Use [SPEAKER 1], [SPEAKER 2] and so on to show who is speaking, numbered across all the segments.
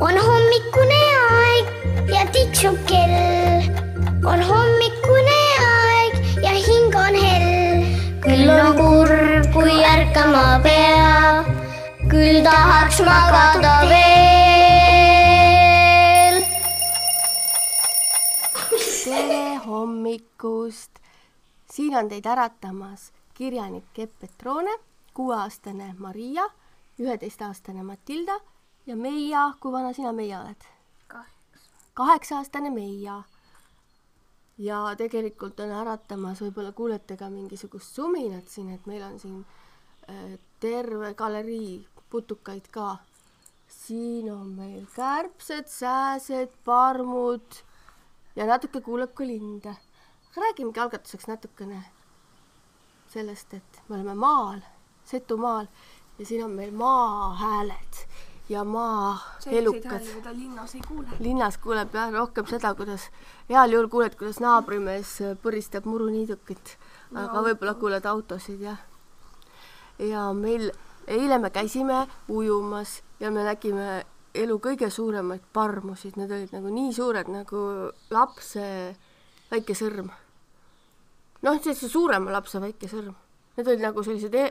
[SPEAKER 1] on hommikune aeg ja tiksub kell. on hommikune aeg ja hing on hell. küll on kurb, kui ärkama pea, küll tahaks magada veel.
[SPEAKER 2] tere hommikust! siin on teid äratamas kirjanik Epp Petrone, kuueaastane Maria, üheteistaastane Matilda ja Meia, kui vana sina Meia oled? kaheksa-aastane Meia. ja tegelikult on äratamas, võib-olla kuulete ka mingisugust suminat siin, et meil on siin äh, terve galerii putukaid ka. siin on meil kärbsed, sääsed, parmud ja natuke kuuleb ka linde. aga räägimegi algatuseks natukene sellest, et me oleme maal, Setumaal ja siin on meil maahääled ja maaelukad.
[SPEAKER 3] linnas ei kuule.
[SPEAKER 2] linnas kuuleb jah rohkem seda, kuidas, heal juhul kuuled, kuidas naabrimees põristab muruniidukit, aga võib-olla kuuled autosid jah. ja meil, eile me käisime ujumas ja me nägime elu kõige suuremaid parmusid, need olid nagu nii suured nagu lapse väike sõrm. noh, sellise suurema lapse väike sõrm. Need olid nagu sellised e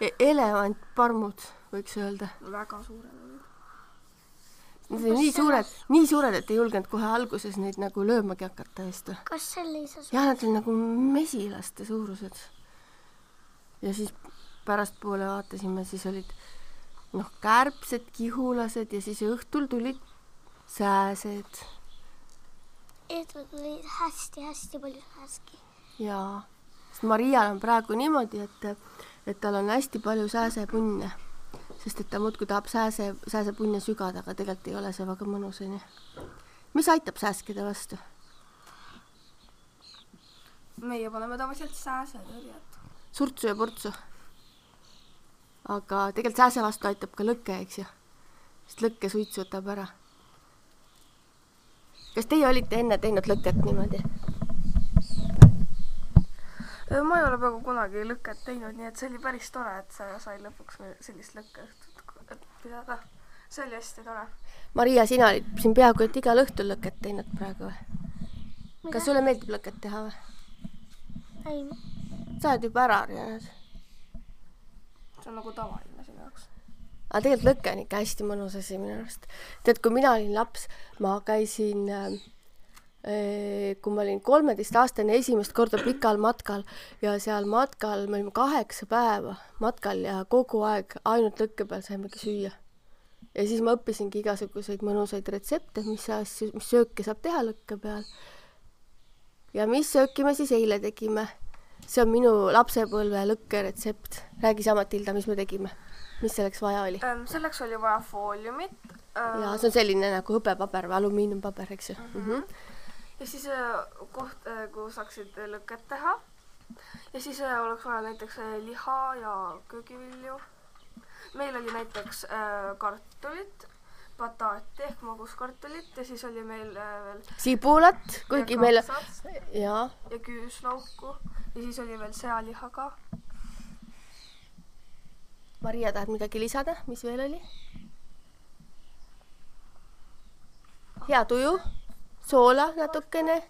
[SPEAKER 2] e elevantparmud, võiks öelda.
[SPEAKER 3] väga suured olid.
[SPEAKER 2] Need olid nii suured, nii suured, et ei julgenud kohe alguses neid nagu löömagi hakata just.
[SPEAKER 1] kas sellises
[SPEAKER 2] jah, nad olid nagu mesilaste suurused. ja siis pärastpoole vaatasime, siis olid noh, kärbsed, kihulased ja siis õhtul tulid sääsed
[SPEAKER 1] Edward oli hästi-hästi palju sääski.
[SPEAKER 2] ja sest Marial on praegu niimoodi, et, et tal on hästi palju sääsepunne, sest et ta muudkui tahab sääse, sääsepunne sügada, aga tegelikult ei ole see väga mõnus, onju. mis aitab sääskide vastu?
[SPEAKER 3] meie paneme tavaliselt sääsetõrjet.
[SPEAKER 2] surtsu ja portsu. aga tegelikult sääse vastu aitab ka lõke, eks ju. sest lõkke suits võtab ära. kas teie olite enne teinud lõket niimoodi?
[SPEAKER 3] Ma ei ole peaaegu kunagi lõket teinud, nii et see oli päris tore, et sa sai lõpuks sellist lõkkeõhtut pidada. see oli hästi tore.
[SPEAKER 2] Maria, sina olid siin peaaegu et igal õhtul lõket teinud praegu või? kas sulle meeldib lõket teha või?
[SPEAKER 1] ei,
[SPEAKER 2] sa oled juba ära harjunud.
[SPEAKER 3] see on nagu tavaline sinu jaoks.
[SPEAKER 2] aga tegelikult lõke on ikka hästi mõnus asi minu arust. tead, kui mina olin laps, ma käisin äh, kui ma olin kolmeteistaastane esimest korda pikal matkal ja seal matkal me olime kaheksa päeva matkal ja kogu aeg ainult lõkke peal saimegi süüa. ja siis ma õppisingi igasuguseid mõnusaid retsepte, mis asju, mis sööke saab teha lõkke peal. ja mis sööki me siis eile tegime? see on minu lapsepõlve lõkkeretsept. räägi sa, Matilda, mis me tegime? mis selleks vaja oli?
[SPEAKER 3] selleks oli vaja fooliumit.
[SPEAKER 2] ja see on selline nagu hõbepaber või alumiiniumpaber, eks ju mm. -hmm
[SPEAKER 3] ja siis äh, koht, kuhu saaksid lõket teha. ja siis äh, oleks vaja näiteks äh, liha ja köögivilju. meil oli näiteks äh, kartulit, bataati ehk maguskartulit ja siis oli meil äh, veel
[SPEAKER 2] sibulat, kuigi meil jaa.
[SPEAKER 3] ja küüslauku ja siis oli veel sealiha ka.
[SPEAKER 2] Maria tahab midagi lisada, mis veel oli? hea tuju soola natukene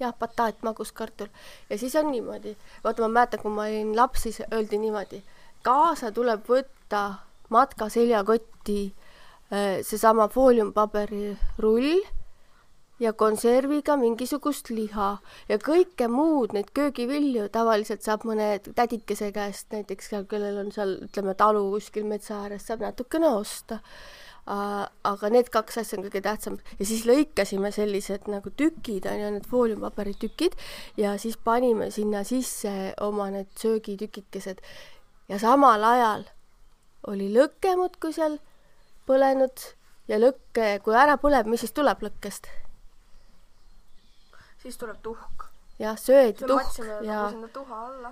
[SPEAKER 2] jah, bataat, maguskartul ja siis on niimoodi, vaata, ma mäletan, kui ma olin laps, siis öeldi niimoodi, kaasa tuleb võtta matkaseljakotti seesama fooliumpaberi rull ja konserviga mingisugust liha. Ja kõike muud, neid köögivilju tavaliselt saab mõne tädikese käest näiteks, kellel on seal, ütleme, talu kuskil metsa ääres, saab natukene osta aga need kaks asja on kõige tähtsamad ja siis lõikasime sellised nagu tükid on ju, need fooliumpaberi tükid. Ja siis panime sinna sisse oma need söögitükikesed. Ja samal ajal oli lõke muudkui seal põlenud. Ja lõkke, kui ära põleb, mis siis tuleb lõkkest?
[SPEAKER 3] siis tuleb tuhk
[SPEAKER 2] jah, söödi tuhk
[SPEAKER 3] ja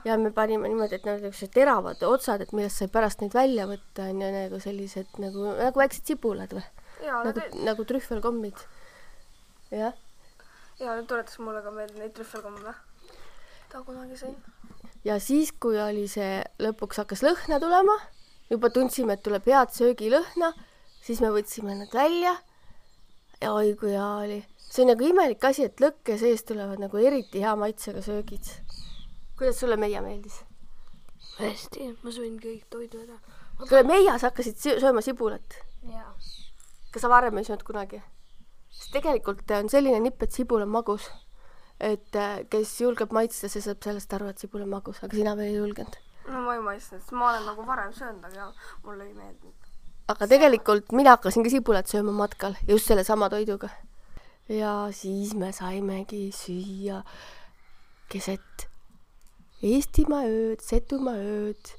[SPEAKER 2] ja me panime niimoodi, et need niisugused teravad otsad, et millest sai pärast neid välja võtta, on ju, nagu sellised nagu, nagu väiksed sibulad või? nagu,
[SPEAKER 3] need...
[SPEAKER 2] nagu trühvelkommid. jah.
[SPEAKER 3] ja nüüd tuletas mulle ka meelde neid trühvelkomme. ta kunagi sõin.
[SPEAKER 2] ja siis, kui oli see, lõpuks hakkas lõhna tulema, juba tundsime, et tuleb head söögilõhna, siis me võtsime nad välja ja oi kui hea oli. see on nagu imelik asi, et lõkke sees tulevad nagu eriti hea maitsega söögid. kuidas sulle Meia meeldis?
[SPEAKER 4] hästi, ma sõin kõik toidu ära.
[SPEAKER 2] kuule, Meia, sa hakkasid sö- sööma sibulat. kas sa varem ei söönud kunagi? sest tegelikult on selline nipp, et sibul on magus. et äh, kes julgeb maitsta, see saab sellest aru, et sibul on magus, aga sina veel ei julgenud.
[SPEAKER 3] no ma ei maitsnud, sest ma olen nagu varem söönud, aga mulle ei meeldinud.
[SPEAKER 2] Aga tegelikult mina hakkasin ka sibulat sööma matkal just sellesama toiduga. ja siis me saimegi süüa keset Eestimaa ööd, Setumaa ööd,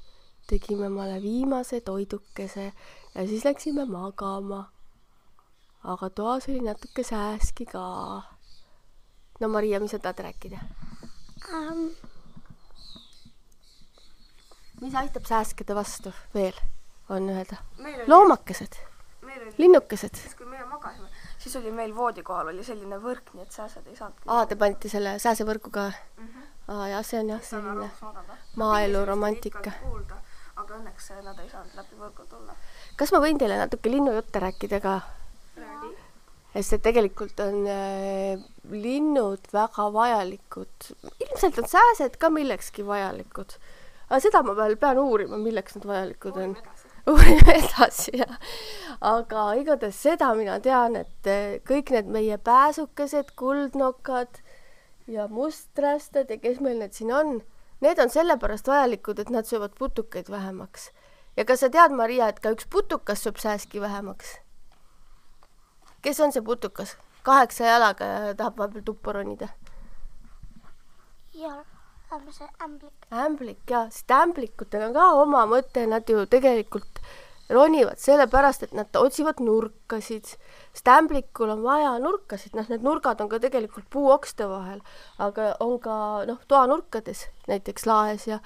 [SPEAKER 2] tegime omale viimase toidukese ja siis läksime magama. aga toas oli natuke sääski ka. no Maria, mis sa tahad rääkida?
[SPEAKER 1] um,.
[SPEAKER 2] mis aitab sääskede vastu veel, on
[SPEAKER 3] oli,
[SPEAKER 2] loomakesed, linnukesed.
[SPEAKER 3] siis kui meie magasime, siis oli meil voodi kohal oli selline võrk, nii et sääsed ei saanudki.
[SPEAKER 2] aa, te panite selle sääsevõrgu ka?
[SPEAKER 3] Mhm.
[SPEAKER 2] aa jah, see on jah selline,
[SPEAKER 3] magada.
[SPEAKER 2] maaeluromantika.
[SPEAKER 3] kuulda, aga õnneks nad ei saanud läbi võrgu tulla.
[SPEAKER 2] kas ma võin teile natuke linnujutte rääkida ka? sest et tegelikult on äh, linnud väga vajalikud, ilmselt on sääsed ka millekski vajalikud. aga seda ma veel pean uurima, milleks nad vajalikud on. Uurime edasi jah. aga igatahes seda mina tean, et äh, kõik need meie pääsukesed, kuldnokad ja musträstad ja kes meil need siin on, need on sellepärast vajalikud, et nad söövad putukaid vähemaks. ja kas sa tead, Maria, et ka üks putukas sööb sääski vähemaks? kes on see putukas? kaheksa jalaga ja tahab vahepeal tuppa ronida.
[SPEAKER 1] ja lähme see ämblik.
[SPEAKER 2] ämblik ja, sest ämblikutel on ka oma mõte, nad ju tegelikult ronivad sellepärast, et nad otsivad nurkasid, sest ämblikul on vaja nurkasid, noh, need nurgad on ka tegelikult puuokste vahel, aga on ka noh, toanurkades, näiteks laes ja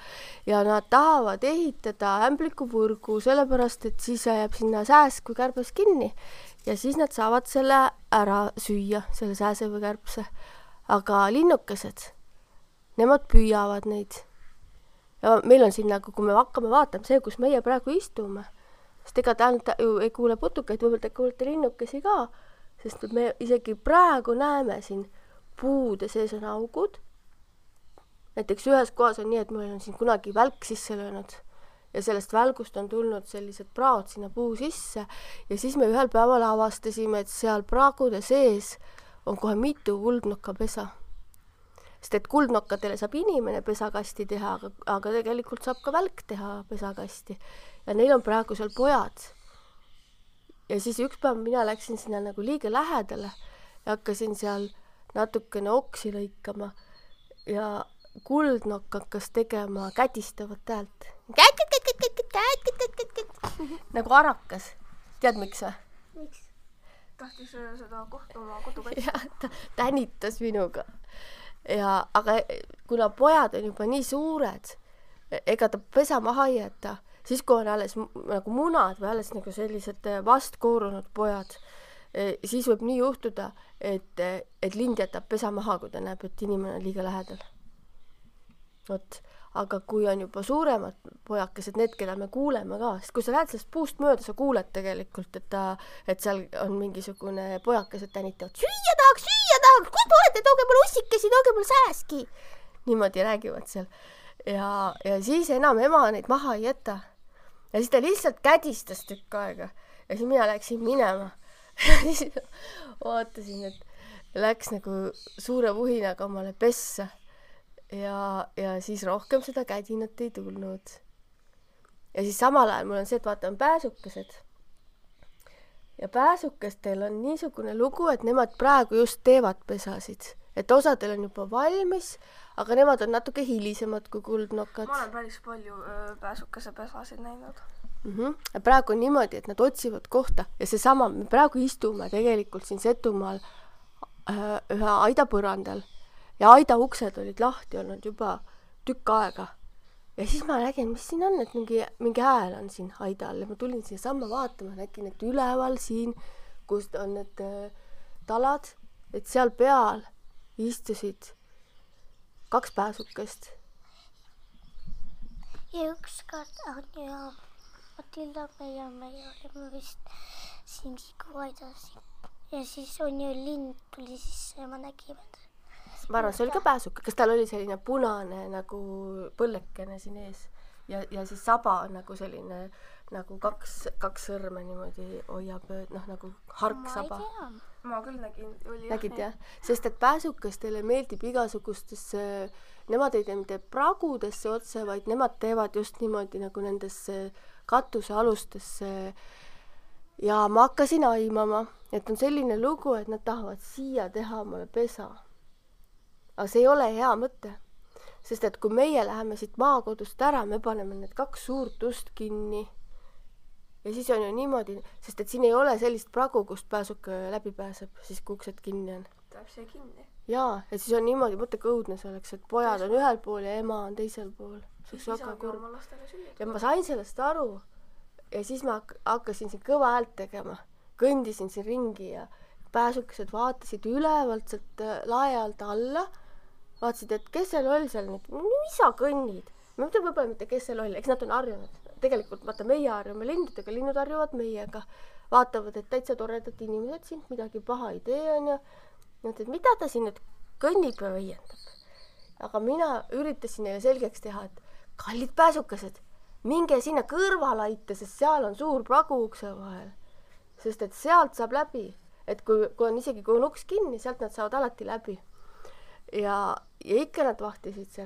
[SPEAKER 2] ja nad tahavad ehitada ämblikuvõrgu sellepärast, et siis jääb sinna sääsk või kärbes kinni ja siis nad saavad selle ära süüa, selle sääse või kärbse. aga linnukesed, nemad püüavad neid ja meil on siin nagu, kui me hakkame vaatama, see, kus meie praegu istume, sest ega te ainult ju ei kuule putukaid, võib-olla te kuulete linnukesi ka, sest me isegi praegu näeme siin puude sees on augud. näiteks ühes kohas on nii, et meil on siin kunagi välk sisse löönud ja sellest välgust on tulnud sellised praod sinna puu sisse ja siis me ühel päeval avastasime, et seal praagude sees on kohe mitu kuldnokkapesa sest et kuldnokkadele saab inimene pesakasti teha, aga, aga tegelikult saab ka välk teha pesakasti. ja neil on praegu seal pojad. ja siis üks päev mina läksin sinna nagu liiga lähedale ja hakkasin seal natukene oksi lõikama ja kuldnokk hakkas tegema kätistavat häält. nagu arakas. tead, miks või?
[SPEAKER 1] miks?
[SPEAKER 3] tahtis seda kohta oma kodukaitse.
[SPEAKER 2] jah, ta tänitas minuga. ja, aga kuna pojad on juba nii suured, ega ta pesa maha ei jäta, siis kui on alles nagu munad või alles nagu sellised eh, vastkoorunud pojad, siis võib nii juhtuda, et, et lind jätab pesa maha, kui ta näeb, et inimene on liiga lähedal. vot, aga kui on juba suuremad pojakesed, need, keda me kuuleme ka, sest kui sa lähed sellest puust mööda, sa kuuled tegelikult, et ta, et seal on mingisugune pojakesed tänitavad, süüa tahaks, süüa tahaks, kus te olete, tooge mulle ussikesi, tooge mulle sääski. niimoodi räägivad seal. ja, ja siis enam ema neid maha ei jäta. ja siis ta lihtsalt kädistas tükk aega ja siis mina läksin minema. siis vaatasin, et läks nagu suure vuhinaga omale pessa ja, ja siis rohkem seda kädinat ei tulnud. ja siis samal ajal mul on see, et vaatame pääsukesed. Ja pääsukestel on niisugune lugu, et nemad praegu just teevad pesasid, et osadel on juba valmis, aga nemad on natuke hilisemad kui kuldnokad
[SPEAKER 3] ma olen päris palju öö, pääsukese pesasid näinud.
[SPEAKER 2] mm. -hmm. ja praegu on niimoodi, et nad otsivad kohta ja seesama, me praegu istume tegelikult siin Setumaal äh, ühe aida põrandal ja aida uksed olid lahti olnud juba tükk aega. Ja siis ma nägin, mis siin on, et mingi, mingi hääl on siin aida all ja ma tulin sinnasamma vaatama, nägin, et üleval siin, kus on need äh, talad, et seal peal istusid kaks pääsukest.
[SPEAKER 1] Ja ükskord on ju Matilda meie, meie olime vist siin kaua edasi ja siis on ju lind tuli sisse ja ma nägin, et
[SPEAKER 2] ma arvan, see oli ka pääsuke, kas tal oli selline punane nagu põllekene siin ees ja, ja siis saba on nagu selline nagu kaks, kaks sõrme niimoodi hoiab, noh nagu harksaba.
[SPEAKER 1] tea.
[SPEAKER 3] ma küll nägin, oli
[SPEAKER 2] nägid jah? sest et pääsukestele meeldib igasugustesse, nemad ei tee mitte pragudesse otse, vaid nemad teevad just niimoodi nagu nendesse katusealustesse ja ma hakkasin aimama, et on selline lugu, et nad tahavad siia teha omale pesa. Aga see ei ole hea mõte, sest et kui meie läheme siit maakodust ära, me paneme need kaks suurt ust kinni ja siis on ju niimoodi, sest et siin ei ole sellist pragu, kust pääsuke läbi pääseb, siis kui uksed kinni on.
[SPEAKER 3] läheb see kinni.
[SPEAKER 2] jaa, et siis on niimoodi, mõtle kui õudne see oleks, et pojad on ühel pool ja ema on teisel pool. see oleks väga kurb. ja ma sain sellest aru ja siis ma hak- hakkasin siin kõva häält tegema, kõndisin siin ringi ja pääsukesed vaatasid ülevalt sealt äh, lae alt alla, vaatasid, et kes see loll seal nüüd, mis sa kõnnid? ma mõtlen võib-olla mitte, kes see loll, eks nad on harjunud. tegelikult vaata, meie harjume lindudega, linnud harjuvad meiega. vaatavad, et täitsa toredad inimesed siin, midagi paha ei tee, onju. mõtled, mida ta siin nüüd kõnnib ja õiendab. aga mina üritasin neile selgeks teha, et kallid pääsukesed, minge sinna kõrvalaite, sest seal on suur pragu ukse vahel. sest et sealt saab läbi, et kui, kui on isegi, kui on uks kinni, sealt nad saavad alati läbi. ja, ja ikka nad vahtisid seal.